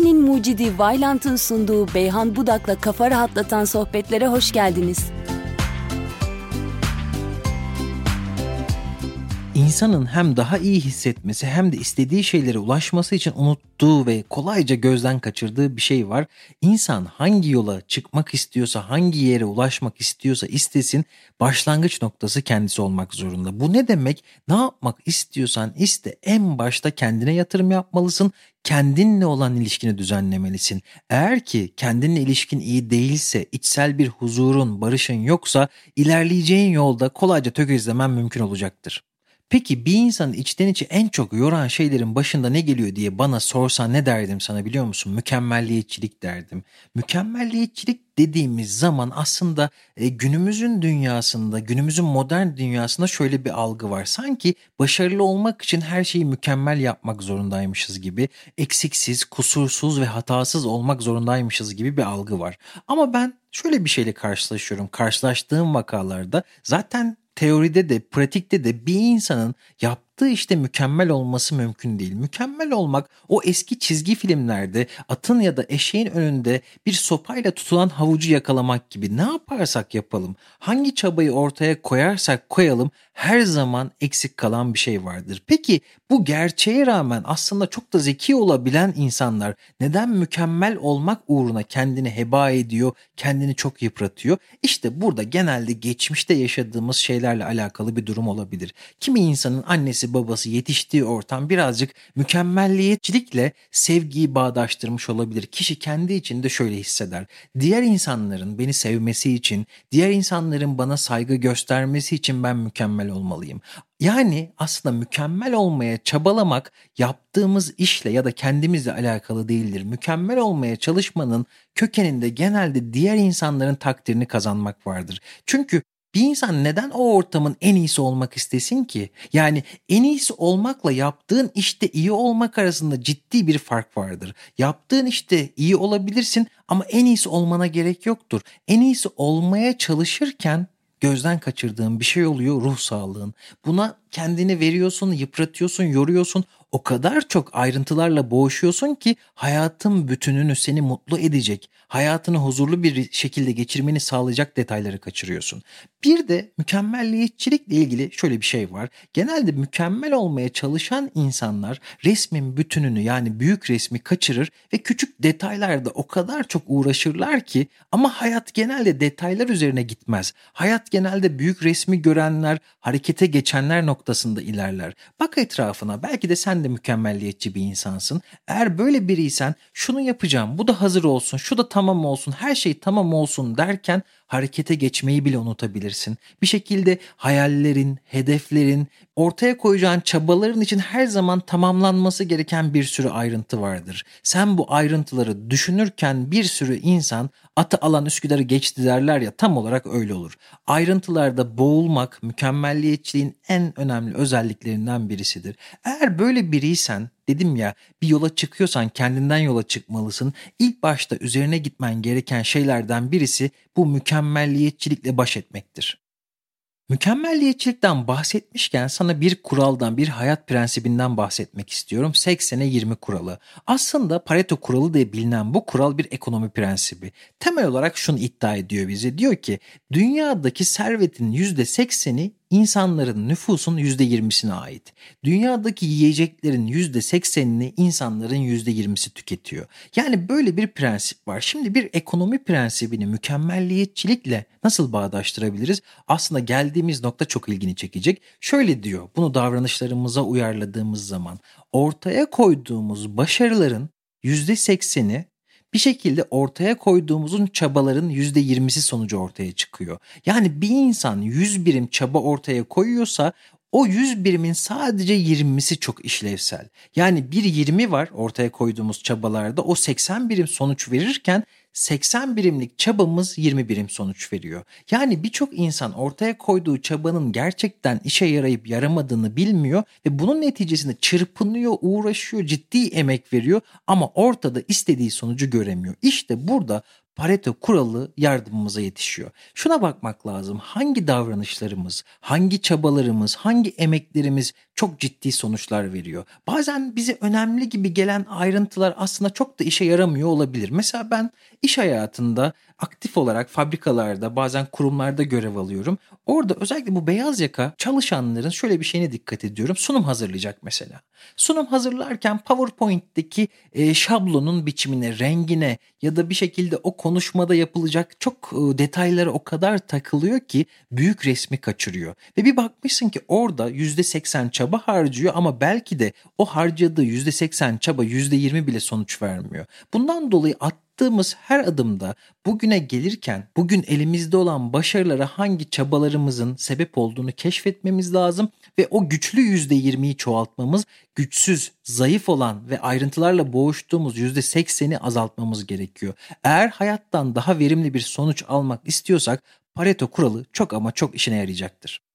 Türkiye'nin mucidi Vailant'ın sunduğu Beyhan Budak'la kafa rahatlatan sohbetlere hoş geldiniz. İnsanın hem daha iyi hissetmesi hem de istediği şeylere ulaşması için unuttuğu ve kolayca gözden kaçırdığı bir şey var. İnsan hangi yola çıkmak istiyorsa, hangi yere ulaşmak istiyorsa istesin, başlangıç noktası kendisi olmak zorunda. Bu ne demek? Ne yapmak istiyorsan iste en başta kendine yatırım yapmalısın, kendinle olan ilişkini düzenlemelisin. Eğer ki kendinle ilişkin iyi değilse, içsel bir huzurun, barışın yoksa ilerleyeceğin yolda kolayca tökezlemen mümkün olacaktır. Peki bir insanın içten içe en çok yoran şeylerin başında ne geliyor diye bana sorsan ne derdim sana biliyor musun? Mükemmelliyetçilik derdim. Mükemmelliyetçilik dediğimiz zaman aslında e, günümüzün dünyasında, günümüzün modern dünyasında şöyle bir algı var. Sanki başarılı olmak için her şeyi mükemmel yapmak zorundaymışız gibi, eksiksiz, kusursuz ve hatasız olmak zorundaymışız gibi bir algı var. Ama ben şöyle bir şeyle karşılaşıyorum. Karşılaştığım vakalarda zaten teoride de pratikte de bir insanın yaptığı işte mükemmel olması mümkün değil. Mükemmel olmak o eski çizgi filmlerde atın ya da eşeğin önünde bir sopayla tutulan havucu yakalamak gibi ne yaparsak yapalım, hangi çabayı ortaya koyarsak koyalım her zaman eksik kalan bir şey vardır. Peki bu gerçeğe rağmen aslında çok da zeki olabilen insanlar neden mükemmel olmak uğruna kendini heba ediyor, kendini çok yıpratıyor? İşte burada genelde geçmişte yaşadığımız şeylerle alakalı bir durum olabilir. Kimi insanın annesi babası yetiştiği ortam birazcık mükemmelliyetçilikle sevgiyi bağdaştırmış olabilir. Kişi kendi içinde şöyle hisseder. Diğer insanların beni sevmesi için, diğer insanların bana saygı göstermesi için ben mükemmel olmalıyım. Yani aslında mükemmel olmaya çabalamak yaptığımız işle ya da kendimizle alakalı değildir. Mükemmel olmaya çalışmanın kökeninde genelde diğer insanların takdirini kazanmak vardır. Çünkü bir insan neden o ortamın en iyisi olmak istesin ki? Yani en iyisi olmakla yaptığın işte iyi olmak arasında ciddi bir fark vardır. Yaptığın işte iyi olabilirsin ama en iyisi olmana gerek yoktur. En iyisi olmaya çalışırken gözden kaçırdığın bir şey oluyor ruh sağlığın. Buna kendini veriyorsun, yıpratıyorsun, yoruyorsun. O kadar çok ayrıntılarla boğuşuyorsun ki hayatın bütününü seni mutlu edecek, hayatını huzurlu bir şekilde geçirmeni sağlayacak detayları kaçırıyorsun. Bir de mükemmelliyetçilikle ilgili şöyle bir şey var. Genelde mükemmel olmaya çalışan insanlar resmin bütününü yani büyük resmi kaçırır ve küçük detaylarda o kadar çok uğraşırlar ki ama hayat genelde detaylar üzerine gitmez. Hayat genelde büyük resmi görenler, harekete geçenler noktasında ilerler. Bak etrafına belki de sen de mükemmelliyetçi bir insansın. Eğer böyle biriysen şunu yapacağım, bu da hazır olsun, şu da tamam olsun, her şey tamam olsun derken harekete geçmeyi bile unutabilirsin. Bir şekilde hayallerin, hedeflerin, ortaya koyacağın çabaların için her zaman tamamlanması gereken bir sürü ayrıntı vardır. Sen bu ayrıntıları düşünürken bir sürü insan atı alan Üsküdar'ı geçti derler ya tam olarak öyle olur. Ayrıntılarda boğulmak mükemmelliyetçiliğin en önemli özelliklerinden birisidir. Eğer böyle biriysen dedim ya bir yola çıkıyorsan kendinden yola çıkmalısın. İlk başta üzerine gitmen gereken şeylerden birisi bu mükemmelliyetçilikle baş etmektir. Mükemmelliyetçilikten bahsetmişken sana bir kuraldan, bir hayat prensibinden bahsetmek istiyorum. 80'e 20 kuralı. Aslında Pareto kuralı diye bilinen bu kural bir ekonomi prensibi. Temel olarak şunu iddia ediyor bize. Diyor ki dünyadaki servetin %80'i insanların nüfusun %20'sine ait. Dünyadaki yiyeceklerin %80'ini insanların %20'si tüketiyor. Yani böyle bir prensip var. Şimdi bir ekonomi prensibini mükemmelliyetçilikle nasıl bağdaştırabiliriz? Aslında geldiğimiz nokta çok ilgini çekecek. Şöyle diyor bunu davranışlarımıza uyarladığımız zaman ortaya koyduğumuz başarıların %80'i bir şekilde ortaya koyduğumuzun çabaların %20'si sonucu ortaya çıkıyor. Yani bir insan 100 birim çaba ortaya koyuyorsa o 100 birimin sadece 20'si çok işlevsel. Yani bir 20 var ortaya koyduğumuz çabalarda o 80 birim sonuç verirken 80 birimlik çabamız 20 birim sonuç veriyor. Yani birçok insan ortaya koyduğu çabanın gerçekten işe yarayıp yaramadığını bilmiyor ve bunun neticesinde çırpınıyor, uğraşıyor, ciddi emek veriyor ama ortada istediği sonucu göremiyor. İşte burada Pareto kuralı yardımımıza yetişiyor. Şuna bakmak lazım. Hangi davranışlarımız, hangi çabalarımız, hangi emeklerimiz çok ciddi sonuçlar veriyor. Bazen bize önemli gibi gelen ayrıntılar aslında çok da işe yaramıyor olabilir. Mesela ben iş hayatında aktif olarak fabrikalarda bazen kurumlarda görev alıyorum. Orada özellikle bu beyaz yaka çalışanların şöyle bir şeyine dikkat ediyorum. Sunum hazırlayacak mesela. Sunum hazırlarken PowerPoint'teki e, şablonun biçimine, rengine ya da bir şekilde o konuşmada yapılacak çok e, detaylara o kadar takılıyor ki büyük resmi kaçırıyor. Ve bir bakmışsın ki orada %80 çaba harcıyor ama belki de o harcadığı %80 çaba %20 bile sonuç vermiyor. Bundan dolayı at attığımız her adımda bugüne gelirken bugün elimizde olan başarılara hangi çabalarımızın sebep olduğunu keşfetmemiz lazım ve o güçlü %20'yi çoğaltmamız, güçsüz, zayıf olan ve ayrıntılarla boğuştuğumuz %80'i azaltmamız gerekiyor. Eğer hayattan daha verimli bir sonuç almak istiyorsak Pareto kuralı çok ama çok işine yarayacaktır.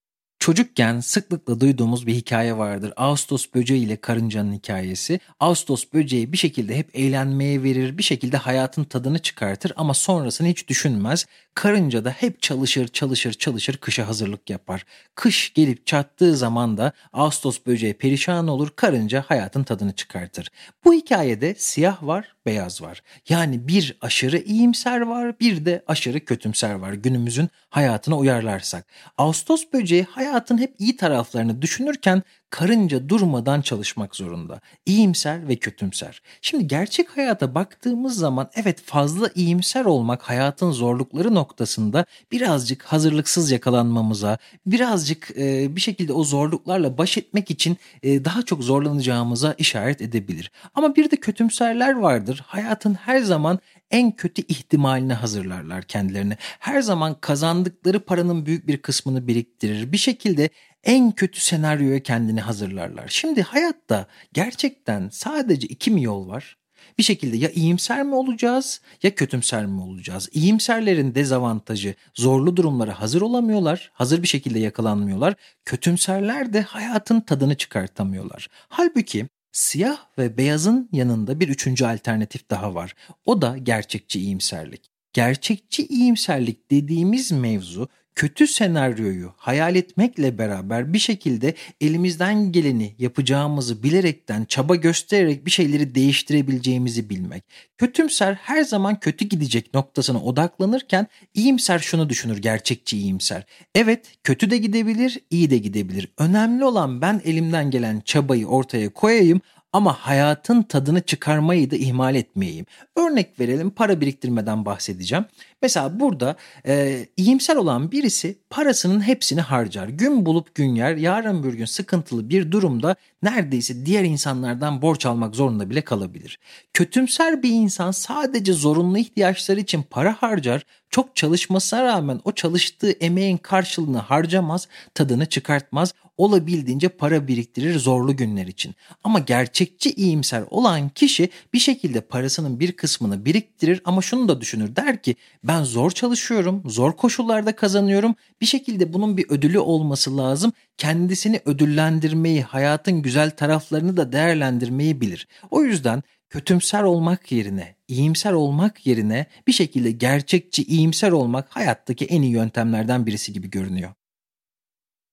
Çocukken sıklıkla duyduğumuz bir hikaye vardır. Ağustos böceği ile karıncanın hikayesi. Ağustos böceği bir şekilde hep eğlenmeye verir, bir şekilde hayatın tadını çıkartır ama sonrasını hiç düşünmez. Karınca da hep çalışır, çalışır, çalışır, kışa hazırlık yapar. Kış gelip çattığı zaman da Ağustos böceği perişan olur, karınca hayatın tadını çıkartır. Bu hikayede siyah var, beyaz var. Yani bir aşırı iyimser var, bir de aşırı kötümser var günümüzün hayatına uyarlarsak. Ağustos böceği hayatın hep iyi taraflarını düşünürken karınca durmadan çalışmak zorunda. İyimser ve kötümser. Şimdi gerçek hayata baktığımız zaman evet fazla iyimser olmak hayatın zorlukları noktasında birazcık hazırlıksız yakalanmamıza, birazcık e, bir şekilde o zorluklarla baş etmek için e, daha çok zorlanacağımıza işaret edebilir. Ama bir de kötümserler vardır. Hayatın her zaman en kötü ihtimaline hazırlarlar kendilerini. Her zaman kazandıkları paranın büyük bir kısmını biriktirir. Bir şekilde en kötü senaryoya kendini hazırlarlar. Şimdi hayatta gerçekten sadece iki mi yol var? Bir şekilde ya iyimser mi olacağız ya kötümser mi olacağız? İyimserlerin dezavantajı zorlu durumlara hazır olamıyorlar, hazır bir şekilde yakalanmıyorlar. Kötümserler de hayatın tadını çıkartamıyorlar. Halbuki siyah ve beyazın yanında bir üçüncü alternatif daha var. O da gerçekçi iyimserlik. Gerçekçi iyimserlik dediğimiz mevzu kötü senaryoyu hayal etmekle beraber bir şekilde elimizden geleni yapacağımızı bilerekten çaba göstererek bir şeyleri değiştirebileceğimizi bilmek. Kötümser her zaman kötü gidecek noktasına odaklanırken iyimser şunu düşünür gerçekçi iyimser. Evet kötü de gidebilir iyi de gidebilir. Önemli olan ben elimden gelen çabayı ortaya koyayım ama hayatın tadını çıkarmayı da ihmal etmeyeyim. Örnek verelim para biriktirmeden bahsedeceğim. Mesela burada e, iyimser olan birisi parasının hepsini harcar. Gün bulup gün yer yarın bir gün sıkıntılı bir durumda neredeyse diğer insanlardan borç almak zorunda bile kalabilir. Kötümser bir insan sadece zorunlu ihtiyaçları için para harcar. Çok çalışmasına rağmen o çalıştığı emeğin karşılığını harcamaz, tadını çıkartmaz. Olabildiğince para biriktirir zorlu günler için. Ama gerçekçi iyimser olan kişi bir şekilde parasının bir kısmını biriktirir ama şunu da düşünür der ki ben zor çalışıyorum, zor koşullarda kazanıyorum. Bir şekilde bunun bir ödülü olması lazım. Kendisini ödüllendirmeyi, hayatın güzel taraflarını da değerlendirmeyi bilir. O yüzden kötümser olmak yerine, iyimser olmak yerine bir şekilde gerçekçi, iyimser olmak hayattaki en iyi yöntemlerden birisi gibi görünüyor.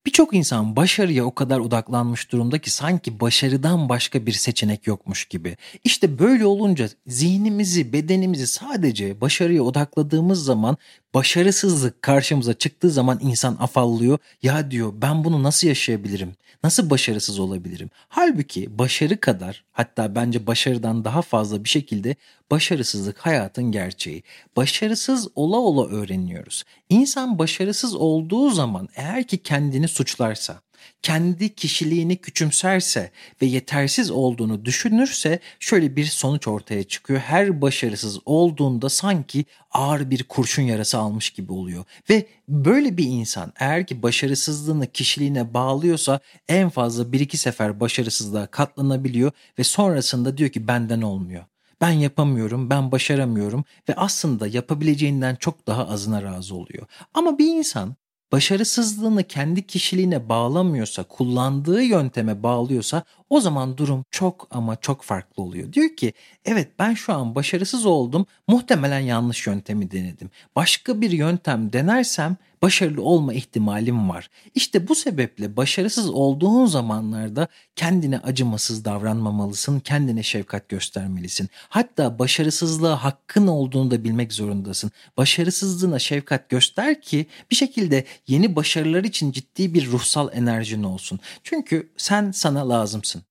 Birçok insan başarıya o kadar odaklanmış durumda ki sanki başarıdan başka bir seçenek yokmuş gibi. İşte böyle olunca zihnimizi, bedenimizi sadece başarıya odakladığımız zaman başarısızlık karşımıza çıktığı zaman insan afallıyor. Ya diyor ben bunu nasıl yaşayabilirim? Nasıl başarısız olabilirim? Halbuki başarı kadar hatta bence başarıdan daha fazla bir şekilde başarısızlık hayatın gerçeği. Başarısız ola ola öğreniyoruz. İnsan başarısız olduğu zaman eğer ki kendini suçlarsa, kendi kişiliğini küçümserse ve yetersiz olduğunu düşünürse şöyle bir sonuç ortaya çıkıyor. Her başarısız olduğunda sanki ağır bir kurşun yarası almış gibi oluyor. Ve böyle bir insan eğer ki başarısızlığını kişiliğine bağlıyorsa en fazla bir iki sefer başarısızlığa katlanabiliyor ve sonrasında diyor ki benden olmuyor. Ben yapamıyorum, ben başaramıyorum ve aslında yapabileceğinden çok daha azına razı oluyor. Ama bir insan başarısızlığını kendi kişiliğine bağlamıyorsa, kullandığı yönteme bağlıyorsa o zaman durum çok ama çok farklı oluyor. Diyor ki evet ben şu an başarısız oldum muhtemelen yanlış yöntemi denedim. Başka bir yöntem denersem başarılı olma ihtimalim var. İşte bu sebeple başarısız olduğun zamanlarda kendine acımasız davranmamalısın, kendine şefkat göstermelisin. Hatta başarısızlığa hakkın olduğunu da bilmek zorundasın. Başarısızlığına şefkat göster ki bir şekilde yeni başarılar için ciddi bir ruhsal enerjin olsun. Çünkü sen sana lazımsın.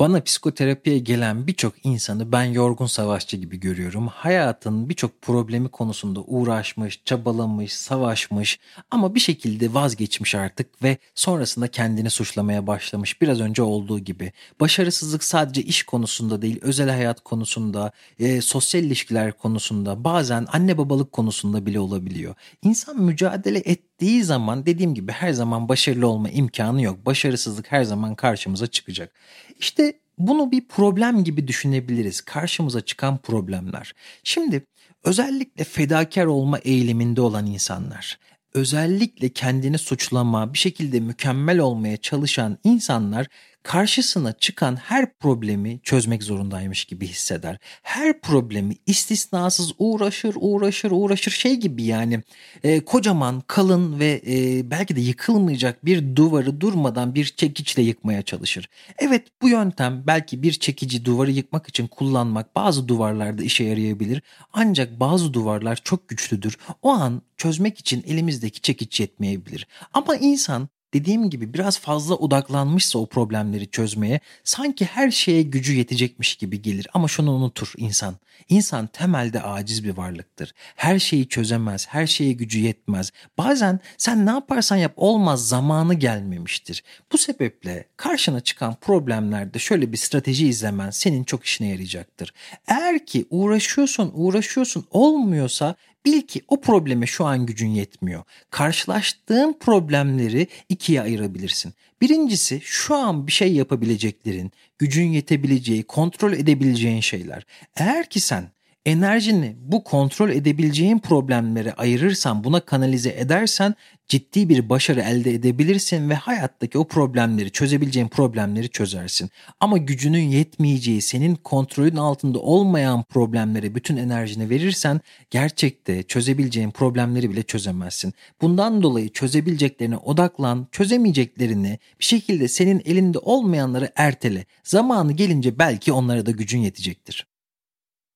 Bana psikoterapiye gelen birçok insanı ben yorgun savaşçı gibi görüyorum. Hayatın birçok problemi konusunda uğraşmış, çabalamış, savaşmış ama bir şekilde vazgeçmiş artık ve sonrasında kendini suçlamaya başlamış. Biraz önce olduğu gibi. Başarısızlık sadece iş konusunda değil, özel hayat konusunda, e, sosyal ilişkiler konusunda, bazen anne babalık konusunda bile olabiliyor. İnsan mücadele ettiği zaman dediğim gibi her zaman başarılı olma imkanı yok. Başarısızlık her zaman karşımıza çıkacak. İşte bunu bir problem gibi düşünebiliriz. Karşımıza çıkan problemler. Şimdi özellikle fedakar olma eğiliminde olan insanlar, özellikle kendini suçlama, bir şekilde mükemmel olmaya çalışan insanlar karşısına çıkan her problemi çözmek zorundaymış gibi hisseder. Her problemi istisnasız uğraşır, uğraşır, uğraşır şey gibi yani e, kocaman, kalın ve e, belki de yıkılmayacak bir duvarı durmadan bir çekiçle yıkmaya çalışır. Evet bu yöntem belki bir çekici duvarı yıkmak için kullanmak bazı duvarlarda işe yarayabilir. Ancak bazı duvarlar çok güçlüdür. O an çözmek için elimizdeki çekiç yetmeyebilir. Ama insan dediğim gibi biraz fazla odaklanmışsa o problemleri çözmeye sanki her şeye gücü yetecekmiş gibi gelir. Ama şunu unutur insan. İnsan temelde aciz bir varlıktır. Her şeyi çözemez, her şeye gücü yetmez. Bazen sen ne yaparsan yap olmaz zamanı gelmemiştir. Bu sebeple karşına çıkan problemlerde şöyle bir strateji izlemen senin çok işine yarayacaktır. Eğer ki uğraşıyorsun, uğraşıyorsun olmuyorsa Bil ki o probleme şu an gücün yetmiyor. Karşılaştığın problemleri ikiye ayırabilirsin. Birincisi şu an bir şey yapabileceklerin, gücün yetebileceği, kontrol edebileceğin şeyler. Eğer ki sen enerjini bu kontrol edebileceğin problemlere ayırırsan, buna kanalize edersen ciddi bir başarı elde edebilirsin ve hayattaki o problemleri, çözebileceğin problemleri çözersin. Ama gücünün yetmeyeceği, senin kontrolün altında olmayan problemlere bütün enerjini verirsen gerçekte çözebileceğin problemleri bile çözemezsin. Bundan dolayı çözebileceklerine odaklan, çözemeyeceklerini bir şekilde senin elinde olmayanları ertele. Zamanı gelince belki onlara da gücün yetecektir.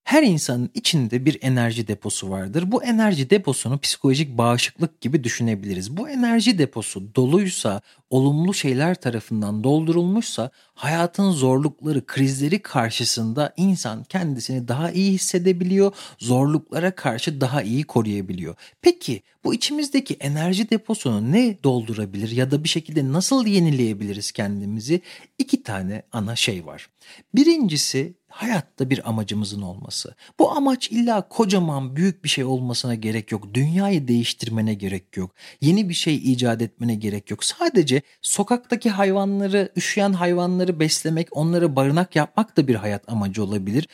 Her insanın içinde bir enerji deposu vardır. Bu enerji deposunu psikolojik bağışıklık gibi düşünebiliriz. Bu enerji deposu doluysa, olumlu şeyler tarafından doldurulmuşsa hayatın zorlukları, krizleri karşısında insan kendisini daha iyi hissedebiliyor, zorluklara karşı daha iyi koruyabiliyor. Peki bu içimizdeki enerji deposunu ne doldurabilir ya da bir şekilde nasıl yenileyebiliriz kendimizi? İki tane ana şey var. Birincisi hayatta bir amacımızın olması. Bu amaç illa kocaman büyük bir şey olmasına gerek yok. Dünyayı değiştirmene gerek yok. Yeni bir şey icat etmene gerek yok. Sadece sokaktaki hayvanları, üşüyen hayvanları beslemek, onlara barınak yapmak da bir hayat amacı olabilir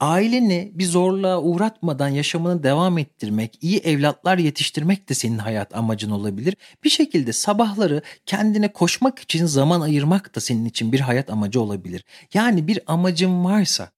aileni bir zorluğa uğratmadan yaşamını devam ettirmek, iyi evlatlar yetiştirmek de senin hayat amacın olabilir. Bir şekilde sabahları kendine koşmak için zaman ayırmak da senin için bir hayat amacı olabilir. Yani bir amacın varsa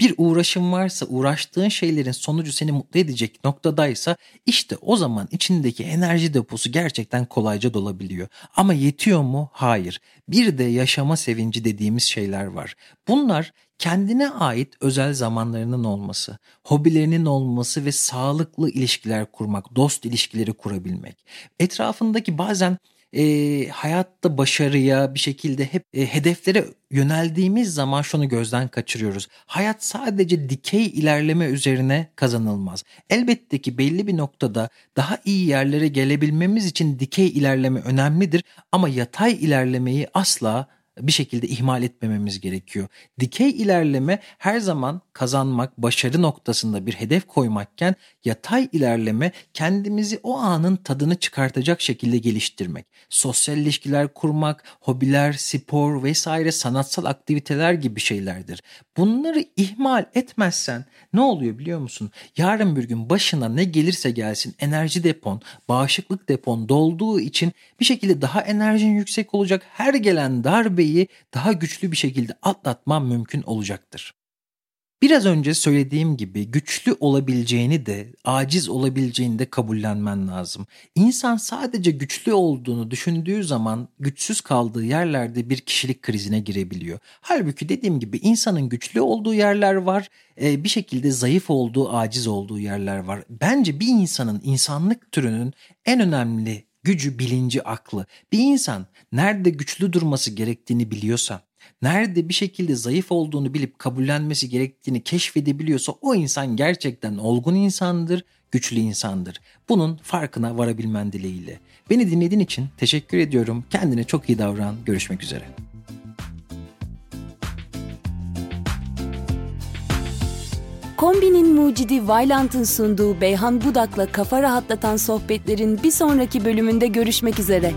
bir uğraşın varsa uğraştığın şeylerin sonucu seni mutlu edecek noktadaysa işte o zaman içindeki enerji deposu gerçekten kolayca dolabiliyor. Ama yetiyor mu? Hayır. Bir de yaşama sevinci dediğimiz şeyler var. Bunlar kendine ait özel zamanlarının olması, hobilerinin olması ve sağlıklı ilişkiler kurmak, dost ilişkileri kurabilmek. Etrafındaki bazen e, hayatta başarıya bir şekilde hep e, hedeflere yöneldiğimiz zaman şunu gözden kaçırıyoruz. Hayat sadece dikey ilerleme üzerine kazanılmaz. Elbette ki belli bir noktada daha iyi yerlere gelebilmemiz için dikey ilerleme önemlidir ama yatay ilerlemeyi asla bir şekilde ihmal etmememiz gerekiyor. Dikey ilerleme her zaman kazanmak, başarı noktasında bir hedef koymakken yatay ilerleme kendimizi o anın tadını çıkartacak şekilde geliştirmek. Sosyal ilişkiler kurmak, hobiler, spor vesaire sanatsal aktiviteler gibi şeylerdir. Bunları ihmal etmezsen ne oluyor biliyor musun? Yarın bir gün başına ne gelirse gelsin enerji depon, bağışıklık depon dolduğu için bir şekilde daha enerjin yüksek olacak. Her gelen darbe zirveyi daha güçlü bir şekilde atlatman mümkün olacaktır. Biraz önce söylediğim gibi güçlü olabileceğini de aciz olabileceğini de kabullenmen lazım. İnsan sadece güçlü olduğunu düşündüğü zaman güçsüz kaldığı yerlerde bir kişilik krizine girebiliyor. Halbuki dediğim gibi insanın güçlü olduğu yerler var, bir şekilde zayıf olduğu, aciz olduğu yerler var. Bence bir insanın, insanlık türünün en önemli gücü, bilinci, aklı. Bir insan nerede güçlü durması gerektiğini biliyorsa, nerede bir şekilde zayıf olduğunu bilip kabullenmesi gerektiğini keşfedebiliyorsa o insan gerçekten olgun insandır, güçlü insandır. Bunun farkına varabilmen dileğiyle. Beni dinlediğin için teşekkür ediyorum. Kendine çok iyi davran. Görüşmek üzere. Kombinin mucidi Vailant'ın sunduğu Beyhan Budak'la kafa rahatlatan sohbetlerin bir sonraki bölümünde görüşmek üzere.